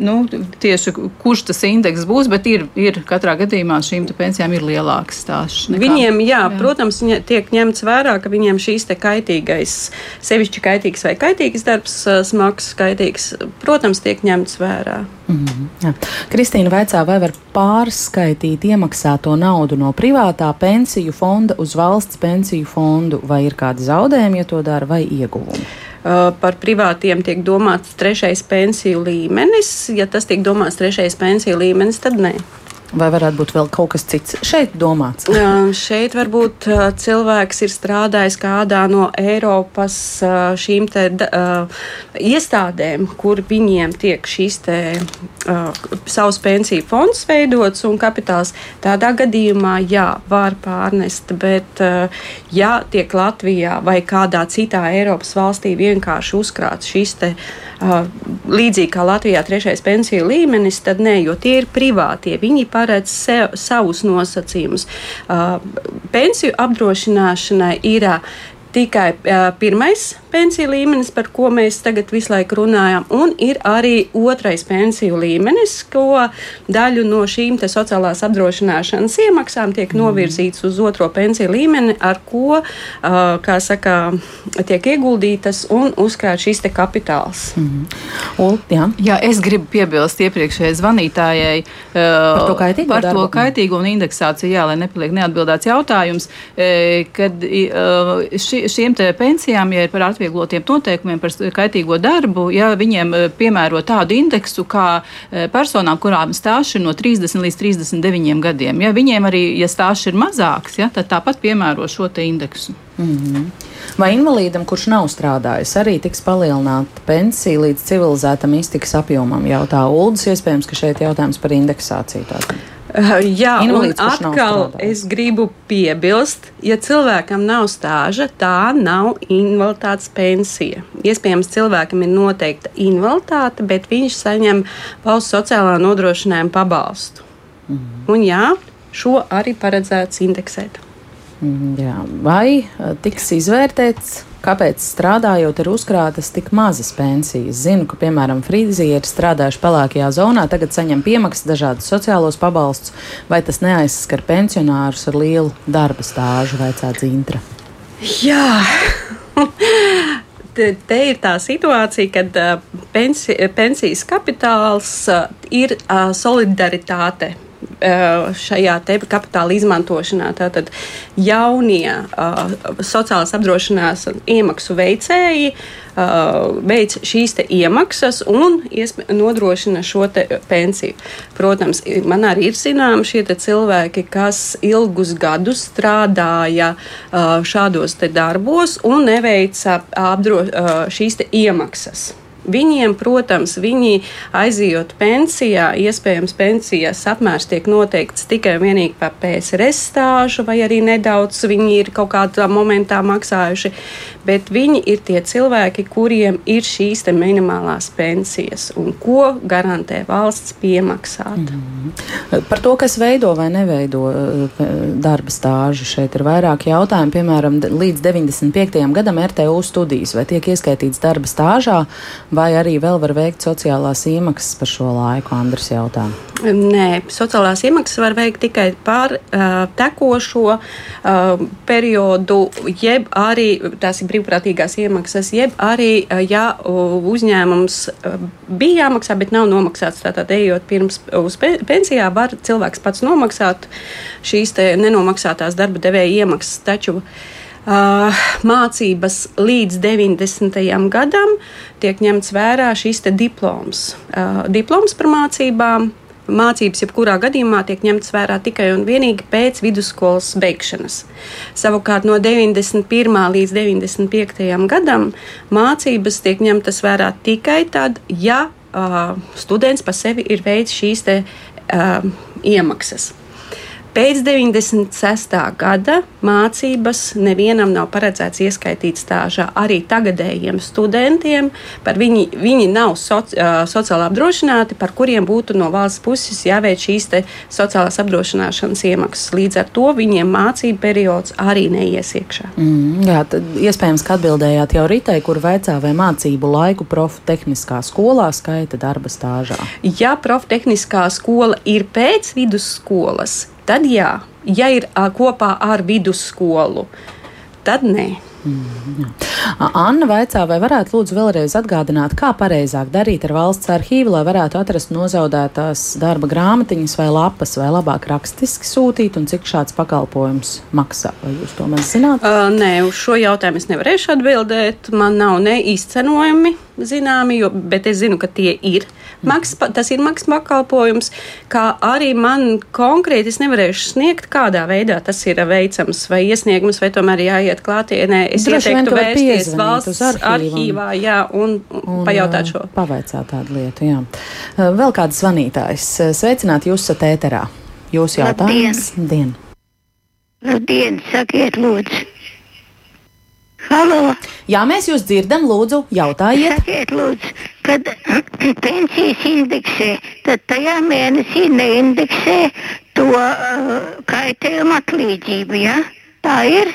nu, tieši kurš tas indeks būs, bet ir, ir katrā gadījumā šīm pensijām ir lielāks stāžs. Nekā, viņiem, jā, jā, protams, tiek ņemts vērā, ka viņiem šīs te kaitīgais sevišķi kaitīgs vai kaitīgs darbs, smags, kaitīgs, protams, tiek ņemts vērā. Mm -hmm. Kristīna vaicā, vai var pārskaitīt iemaksāto naudu no privātā pensiju fonda uz valsts pensiju fondu, vai ir kādi zaudējumi, ja to dara, vai ieguvumi? Par privātiem tiek domāts trešais pensiju līmenis. Ja tas tiek domāts trešais pensiju līmenis, tad nē. Vai varētu būt vēl kaut kas cits šeit domāts? Šeit varbūt uh, cilvēks ir strādājis kādā no Eiropas uh, šīm te uh, iestādēm, kur viņiem tiek šīs te uh, savs pensiju fonds veidots un kapitāls. Tādā gadījumā, jā, var pārnest, bet uh, ja tiek Latvijā vai kādā citā Eiropas valstī vienkārši uzkrāts šis te uh, līdzīgi kā Latvijā trešais pensiju līmenis, tad nē, jo tie ir privātie. Viņi paredz sev, savus nosacījumus. Uh, pensiju apdrošināšanai ir uh, tikai uh, pirmais pensiju līmenis, par ko mēs tagad visu laiku runājam, un ir arī otrais pensiju līmenis, ko daļu no šīm sociālās apdrošināšanas iemaksām tiek mm. novirzīts uz otro pensiju līmeni, ar ko, uh, kā saka, tiek ieguldītas un uzkrāt šīs te kapitāls. Mm. Un, jā. jā, es gribu piebilst iepriekšējai zvanītājai uh, par to kaitīgo, par to kaitīgo un indeksāciju, jā, lai nepaliek neatbildēts jautājums, kad ši, šiem pensijām, ja ir par atvieglotiem noteikumiem par kaitīgo darbu, ja viņiem eh, piemēro tādu indeksu kā eh, personām, kurām stāsts ir no 30 līdz 39 gadiem. Ja viņiem arī, ja stāsts ir mazāks, ja, tad tāpat piemēro šo indeksu. Mm -hmm. Vai invalīdam, kurš nav strādājis, arī tiks palielināta pensija līdz civilizētam iztikas apjomam? Jautā Uldis, iespējams, ka šeit jautājums par indeksāciju. Tātad. Jā, Invalīds, un atkal es gribu piebilst, ja cilvēkam nav stāža, tā nav invaliditātes pensija. Iespējams, cilvēkam ir noteikta invaliditāte, bet viņš saņem valsts sociālā nodrošinājuma pabalstu. Mm. Un jā, šo arī paredzēts indeksēt. Mm, jā. Vai tiks izvērtēts, kāpēc strādājot ir uzkrātas tik mazas pensijas? Zinu, ka, piemēram, frizieri strādājuši pelēkajā zonā, tagad saņem piemaksas dažādus sociālos pabalstus, vai tas neaizskar pensionārus ar lielu darba stāžu, vaicā Zintra? Jā. te, ir tā situācija, kad uh, pensi, pensijas kapitāls uh, ir uh, solidaritāte šajā kapitāla izmantošanā. Tātad jaunie uh, sociālās apdrošināšanas iemaksu veicēji uh, veic šīs iemaksas un nodrošina šo pensiju. Protams, man arī ir zināmi šie cilvēki, kas ilgus gadus strādāja uh, šādos darbos un neveica apdro, šīs iemaksas. Viņiem, protams, viņi aizjot pensijā, iespējams, pensijas apmērs tiek noteikts tikai un vienīgi par PSRS stāžu, vai arī nedaudz viņi ir kaut kādā momentā maksājuši, bet viņi ir tie cilvēki, kuriem ir šīs minimālās pensijas un ko garantē valsts piemaksāt. Mm -hmm. Par to, kas veido vai neveido eh, darba stāžu, šeit ir vairāk jautājumu. Piemēram, līdz 95. gadam RTU studijas vai tiek ieskaitīts darba stāžā vai arī vēl var veikt sociālās iemaksas par šo laiku, Andris jautā? Nē, sociālās iemaksas var veikt tikai par uh, tekošo uh, periodu, jeb arī tās ir brīvprātīgās iemaksas, jeb arī, uh, ja uzņēmums uh, bija jāmaksā, bet nav nomaksāts. Tātad, ejot pirms uz pensijā, var cilvēks pats nomaksāt šīs nenomaksātās darba devēja iemaksas. Taču, Uh, mācības līdz 90. gadam tiek ņemts vērā šis diploms. Diploms par mācībām. Mācības, jebkurā gadījumā, tiek ņemtas vērā tikai un vienīgi pēc vidusskolas beigšanas. Savukārt no 91. līdz 95. gadam mācības tiek ņemtas vērā tikai tad, ja uh, students pa sevi ir veids šīs te, uh, iemaksas. Pēc 96. gada mācības nevienam nav paredzēts ieskaitīt stāžā. Arī tagadējiem studentiem viņi, viņi nav soci, sociāli apdrošināti, par kuriem būtu no valsts puses jāveic šīs sociālās apdrošināšanas iemaksas. Līdz ar to viņiem mācību periods arī neies iekšā. Mm, jā, tad iespējams, ka atbildējāt jau Ritai, kur veicā vai mācību laiku profu tehniskā skolā skaita darba stāžā. Ja profu tehniskā skola ir pēc vidusskolas, tad jā, ja ir kopā ar vidusskolu, tad nē. Mm, Anna vaicā, vai varētu lūdzu vēlreiz atgādināt, kā pareizāk darīt ar valsts arhīvu, lai varētu atrast nozaudētās darba grāmatiņas vai lapas, vai labāk rakstiski sūtīt, un cik šāds pakalpojums maksā? Vai jūs to maz zināt? Uh, nē, uz šo jautājumu es nevarēšu atbildēt. Man nav ne izcenojumi zināmi, jo, bet es zinu, ka tie ir. Maks, tas ir maksas pakalpojums, kā arī man konkrēti es nevarēšu sniegt, kādā veidā tas ir veicams, vai iesniegums, vai tomēr jāiet klātienē. Es Droši ieteiktu vērsties valsts arhīvā jā, un, un pajautāt šo. Pavaicāt tādu lietu, jā. Vēl kāds zvanītājs. Sveicināt, jūs esat ēterā. Jūsu jautājums? Labdien! Labdien, sakiet lūdzu! Halo! Jā, mēs jūs dzirdam, lūdzu, jautājiet. Sakiet, lūdzu, kad pensijas indeksē, tad tajā mēnesī neindeksē to uh, kaitējumu atlīdzību, ja? Tā ir?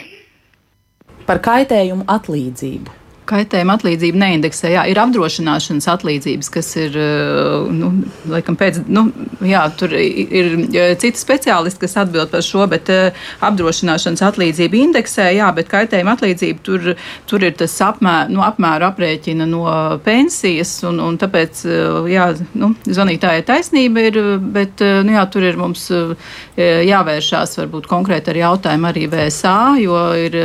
Par kaitējumu atlīdzību. Kaitējuma atlīdzība neindeksē. Jā, ir apdrošināšanas atlīdzības, kas ir, eh, nu, laikam, pēc, nu, jā, tur ir citi speciālisti, kas atbild par šo, bet uh, apdrošināšanas atlīdzība indeksē, jā, bet kaitējuma atlīdzība tur, tur ir tas apmēr, nu, apmēru aprēķina no pensijas, un, un tāpēc, jā, nu, zvanītāja taisnība ir, bet, nu, jā, tur ir mums jāvēršās varbūt konkrēti ar jautājumu arī VSA, jo ir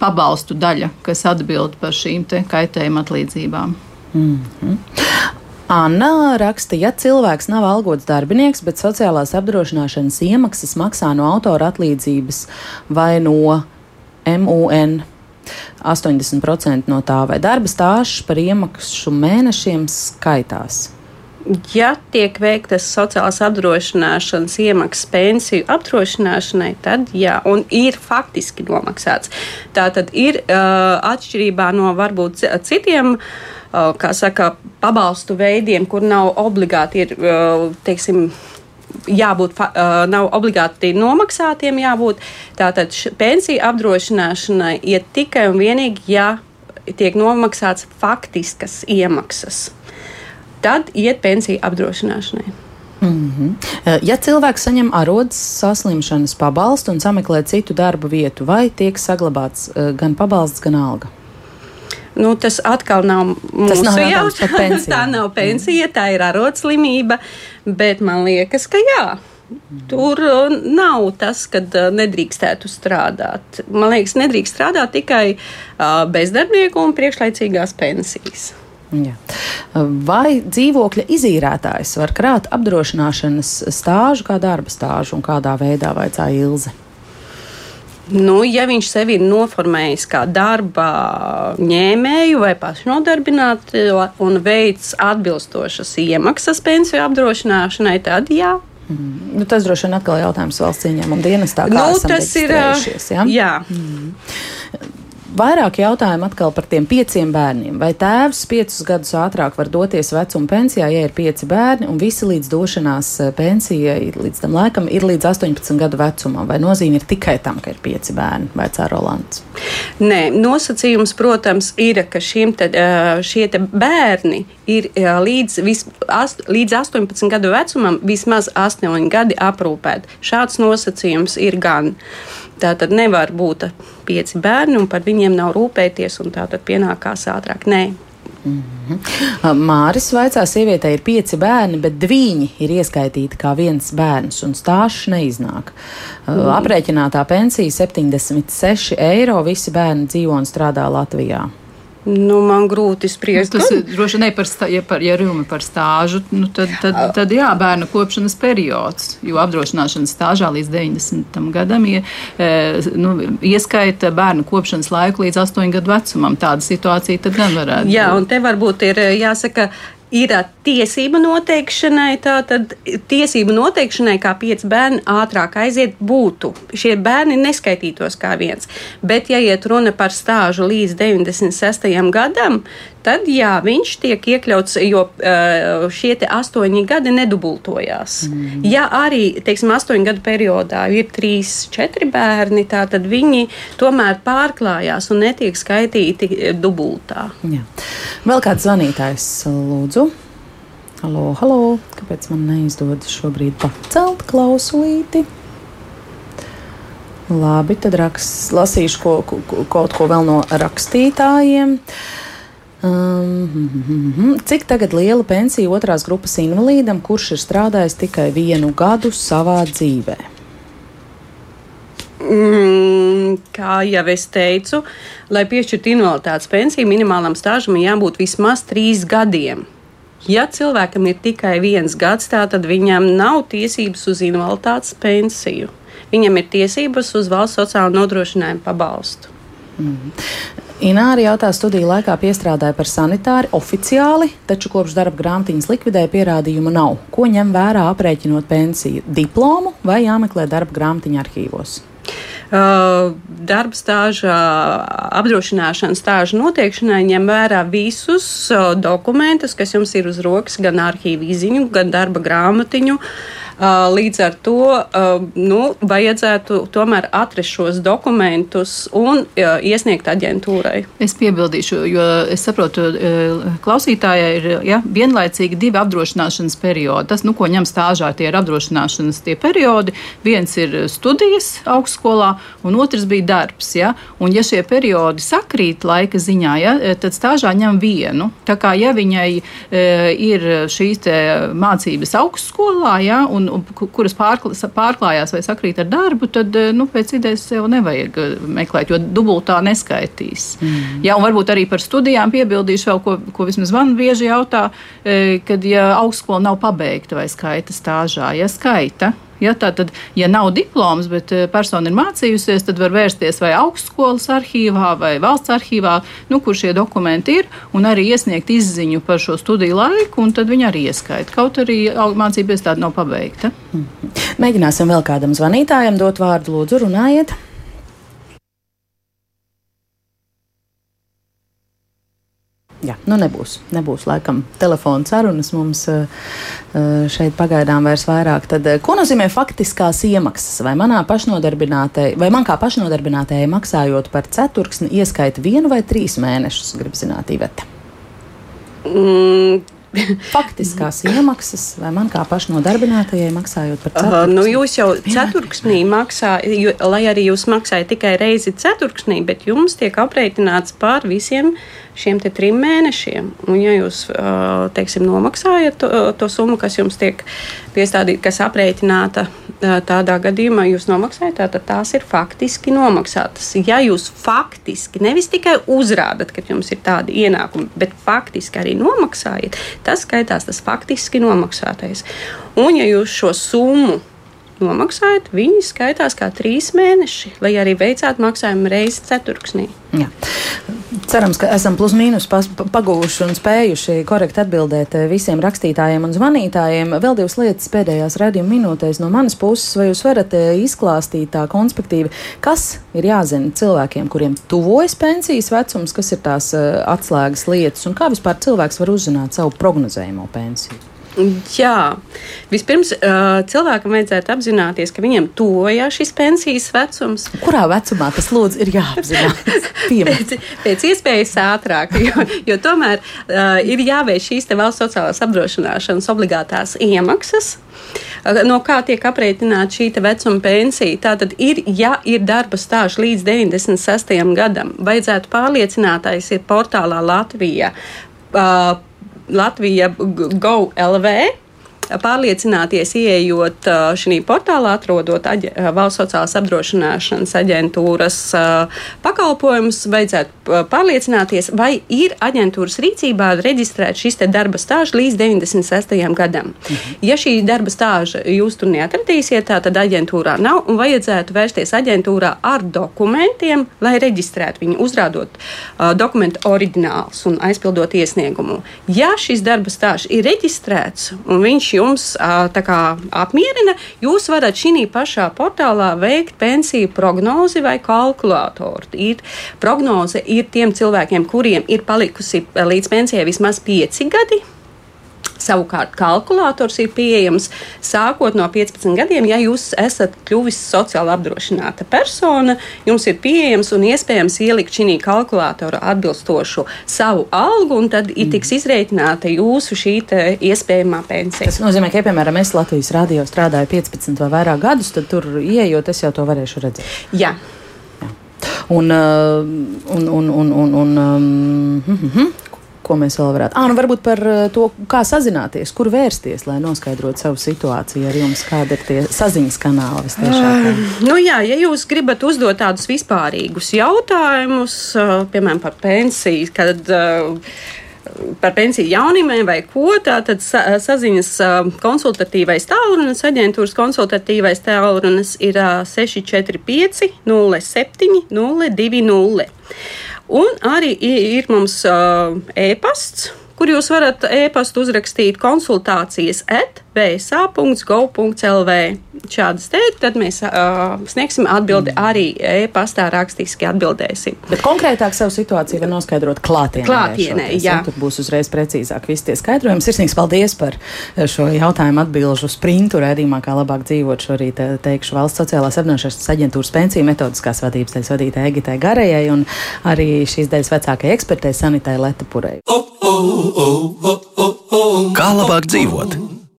pabalstu daļa, kas atbild atbild par šīm kaitējuma atlīdzībām. Mm -hmm. Anna raksta, ja cilvēks nav algots darbinieks, bet sociālās apdrošināšanas iemaksas maksā no autora atlīdzības vai no MUN 80% no tā, vai darba stāsts par iemaksu mēnešiem skaitās? Ja tiek veiktas sociālās apdrošināšanas iemaksas pensiju apdrošināšanai, tad jā, un ir faktiski nomaksāts. Tā tad ir uh, atšķirībā no varbūt citiem. Uh, kā saka, pabalstu veidiem, kur nav obligāti ir, uh, teiksim, jābūt, uh, nav obligāti nomaksātiem jābūt. Tātad pensiju apdrošināšanai iet tikai un vienīgi, ja tiek nomaksāts faktiskas iemaksas. Tad iet pensiju apdrošināšanai. Mm -hmm. Ja cilvēks saņem arodas saslimšanas pabalstu un sameklē citu darbu vietu, vai tiek saglabāts eh, gan pabalsts, gan alga? Nu, tas atkal nav mūsu nav jautājums. tā nav pensija, tā ir arodslimība, bet man liekas, ka jā. Tur uh, nav tas, ka nedrīkstētu strādāt. Man liekas, nedrīkst strādāt tikai bezdarbnieku un priekšlaicīgās pensijas. Jā. Vai dzīvokļa izīrētājs var krāt apdrošināšanas stāžu kā darba stāžu un kādā veidā vajadzēja Ilze? Nu, ja viņš sevi ir noformējis kā darba ņēmēju vai pašnodarbinātu un veids atbilstošas iemaksas pensiju apdrošināšanai, tad jā, Mm. Nu, tas droši vien atkal ir jautājums valsts ieņēmuma dienestā. Nu, tas ir. Ja? Jā. Mm. Vairāk jautājumu atkal par tiem pieciem bērniem. Vai tēvs piecus gadus ātrāk var doties vecuma pensijā, ja ir pieci bērni, un visi līdz došanās eh, pensijai līdz tam laikam ir līdz 18 gadu vecumam? Vai nozīme ir tikai tam, ka ir pieci bērni vai cēlolants? Nē, nosacījums, protams, ir, ka te, eh, šie te bērni ir eh, līdz, vis, ast, līdz 18 gadu vecumam vismaz 8 gadi aprūpēti. Šāds nosacījums ir gan. Tā tad nevar būt pieci bērni un par viņiem nav rūpēties, un tā tad pienākās ātrāk. Nē. Mm -hmm. Māris vaicā, sievietei ir pieci bērni, bet viņi ir ieskaitīti kā viens bērns, un stāsts neiznāk. Mm. Aprēķinātā pensija 76 eiro. Visi bērni dzīvo un strādā Latvijā. Nu, man grūti spriest. Nu, tas ir droši vien par, stā, ja, par, ja runa par stāžu, nu, tad, tad, tad jā, bērnu kopšanas periods, jo apdrošināšanas stāžā līdz 90. gadam ja, nu, ieskaita bērnu kopšanas laiku līdz 8 gadu vecumam. Tāda situācija tad gan varētu jā, un te varbūt ir jāsaka ir tiesību noteikšanai, tātad tiesību noteikšanai, kā pieci bērni ātrāk aiziet, būtu. Šie bērni neskaitītos kā viens. Bet, ja iet runa par stāžu līdz 96. gadam, tad jā, viņš tiek iekļauts, jo šie astoņi gadi nedubultojās. Mm. Ja arī, teiksim, astoņu gadu periodā ir trīs, četri bērni, tad viņi tomēr pārklājās un netiek skaitīti dubultā. Jā. Vēl kāds zvanītājs, lūdzu. Halo, halo, kāpēc man neizdodas šobrīd pacelt klausulīti? Labi, tad raks, lasīšu ko, ko, kaut ko vēl no rakstītājiem. Um, cik tagad liela pensija otrās grupas invalīdam, kurš ir strādājis tikai vienu gadu savā dzīvē? Mm, kā jau es teicu, lai piešķirtu invaliditātes pensiju, minimālam stāžam jābūt vismaz trīs gadiem. Ja cilvēkam ir tikai viens gads, tad viņam nav tiesības uz invaliditātes pensiju. Viņam ir tiesības uz valsts sociālo nodrošinājumu pabalstu. Mm. Ināri jautā, studiju laikā piestrādāja par sanitāri oficiāli, taču kopš darba grāmatiņas likvidēja pierādījumu nav. Ko ņem vērā aprēķinot pensiju? Diplomu vai jāmeklē darba grāmatiņa arhīvos? Darba stāža, apdrošināšanas stāža noteikšanai ņem vērā visus dokumentus, kas jums ir uz rokas, gan arhīvu izziņu, gan darba grāmatiņu. Līdz ar to nu, vajadzētu tomēr atrast šos dokumentus un iesniegt aģentūrai. Es piebildīšu, jo es saprotu, klausītājai ir ja, vienlaicīgi divi apdrošināšanas periodi. Tas, nu, ko ņem stāžā, tie ir apdrošināšanas tie periodi. Viens ir studijas augstskolā, un otrs bija darbs. Ja? Un, ja šie periodi sakrīt laika ziņā, ja, tad stāžā ņem vienu. Tā kā ja viņai e, ir šīs mācības augstskolā, ja, un un kuras pārklājās vai sakrīt ar darbu, tad eh, nu, pēc idejas sev nevajag eh, meklēt, jo dubultā neskaitīs. Mm. Jā, un varbūt arī par studijām piebildīšu vēl, ko, ko vismaz man bieži jautā, eh, kad ja augstskola nav pabeigta vai skaita stāžā, ja skaita Ja, tātad, ja nav diploms, bet eh, persona ir mācījusies, tad var vērsties vai augstskolas arhīvā vai valsts arhīvā, nu, kur šie dokumenti ir, un arī iesniegt izziņu par šo studiju laiku, un tad viņi arī ieskaita. Kaut arī mācība iestāde nav pabeigta. Mhm. Mēģināsim vēl kādam zvanītājam dot vārdu, lūdzu, runājiet. Jā, nu nebūs. Nebūs laikam telefona sarunas mums uh, šeit pagaidām vairs vairāk. Tad, uh, ko nozīmē faktiskās iemaksas? Vai manā pašnodarbinātajai, vai man kā pašnodarbinātajai maksājot par ceturksni ieskaita vienu vai trīs mēnešus, grib zināt, Iveta? Mm, faktiskās iemaksas, vai man kā pašnodarbinātajai maksājot par ceturksni? Uh, nu jūs jau ceturksnī maksājat, lai arī jūs maksājat tikai reizi ceturksnī, bet jums tiek aprēķināts par visiem šiem trim mēnešiem. Un, ja jūs teiksim, nomaksājat to, to summu, kas jums tiek piestādīta, kas aprēķināta tādā gadījumā, jūs nomaksājat, tad tās ir faktiski nomaksātas. Ja jūs faktiski nevis tikai uzrādat, ka jums ir tādi ienākumi, bet faktiski arī nomaksājat, tas skaitās tas faktiski nomaksātais. Un, ja jūs šo summu nomaksājat, viņi skaitās kā trīs mēneši, lai arī veicāt maksājumu reizi ceturksnī. Jā. Cerams, ka esam plus mīnus pagūši un spējuši korekti atbildēt eh, visiem rakstītājiem un zvanītājiem. Vēl divas lietas pēdējās redzējuma minūtēs no manas puses, vai jūs varat eh, izklāstīt tā konspektīvi, kas ir jāzina cilvēkiem, kuriem tuvojas pensijas vecums, kas ir tās eh, atslēgas lietas un kā vispār cilvēks var uzzināt savu prognozējumu pensiju? Jā, vispirms uh, cilvēkam vajadzētu apzināties, ka viņam tojās šis pensijas vecums. Kurā vecumā tas lūdzu ir jāapzinās? pēc, pēc iespējas ātrāk, jo, jo tomēr uh, ir jāveic šīs valsts sociālās apdrošināšanas obligātās iemaksas. Uh, no kā tiek aprēķināta šī vecuma pensija? Tātad, ir, ja ir darba stāsts līdz 96. gadam, vajadzētu pārliecināties, ir portālā Latvijā. Uh, Latvija GoLV pārliecināties, ieejot šī portālā, atrodot aģe, valsts sociālās apdrošināšanas aģentūras pakalpojumus, vajadzētu pārliecināties, vai ir aģentūras rīcībā reģistrēts šis darba stāžs līdz 96. gadam. Mhm. Ja šī darba stāža jūs tur neatradīsiet, tad aģentūrā nav un vajadzētu vērsties aģentūrā ar dokumentiem, lai reģistrētu viņu, uzrādot uh, dokumentu oriģinālus un aizpildot iesniegumu. Ja šis darba stāžs ir reģistrēts un viņš jums kā, apmierina, jūs varat šī pašā portālā veikt pensiju prognozi vai kalkulātoru. Ir, prognoze ir tiem cilvēkiem, kuriem ir palikusi līdz pensijai vismaz pieci gadi Savukārt kalkulators ir pieejams sākot no 15 gadiem. Ja jūs esat kļuvis sociāli apdrošināta persona, jums ir pieejams un iespējams ielikt šī kalkulatora atbilstošu savu algu, un tad mm. tiks izreikināta jūsu šī iespējamā pensija. Tas nozīmē, ka, ja, piemēram, es Latvijas radio strādāju 15 vai vairāk gadus, tad tur ieejot, es jau to varēšu redzēt. Jā. Un, un, un, un, un, un um, hm, hm, hm ko mēs vēl varētu. Ah, nu varbūt par eh, to, kā sazināties, kur vērsties, lai noskaidrotu savu situāciju ar jums, kāda ir tie saziņas kanāli visciešāk. Uh, nu jā, ja jūs gribat uzdot tādus vispārīgus jautājumus, uh, piemēram, par pensiju, kad. Uh, par pensiju jaunimiem vai ko, tātad sa, saziņas konsultatīvais tālrunis, aģentūras konsultatīvais tālrunis ir 645 07 020. Un arī ir mums uh, e-pasts, kur jūs varat e-pastu uzrakstīt konsultācijas at bsa.gov.lv. Šādas teikt, tad mēs uh, sniegsim atbildi arī e-pastā rakstiski atbildēsim. Bet konkrētāk savu situāciju var noskaidrot klātienē. Klātienē, jā. Tur būs uzreiz precīzāk viss tie skaidrojumi. Sirsnīgs paldies par šo jautājumu atbilžu sprintu redzījumā, kā labāk dzīvot šorīt, teikšu, valsts sociālās apvienošanas aģentūras pensiju metodiskās vadības daļas vadītāja Egitai Garējai un arī šīs daļas vecākajai ekspertei Sanitai Letapurei. Kā labāk dzīvot?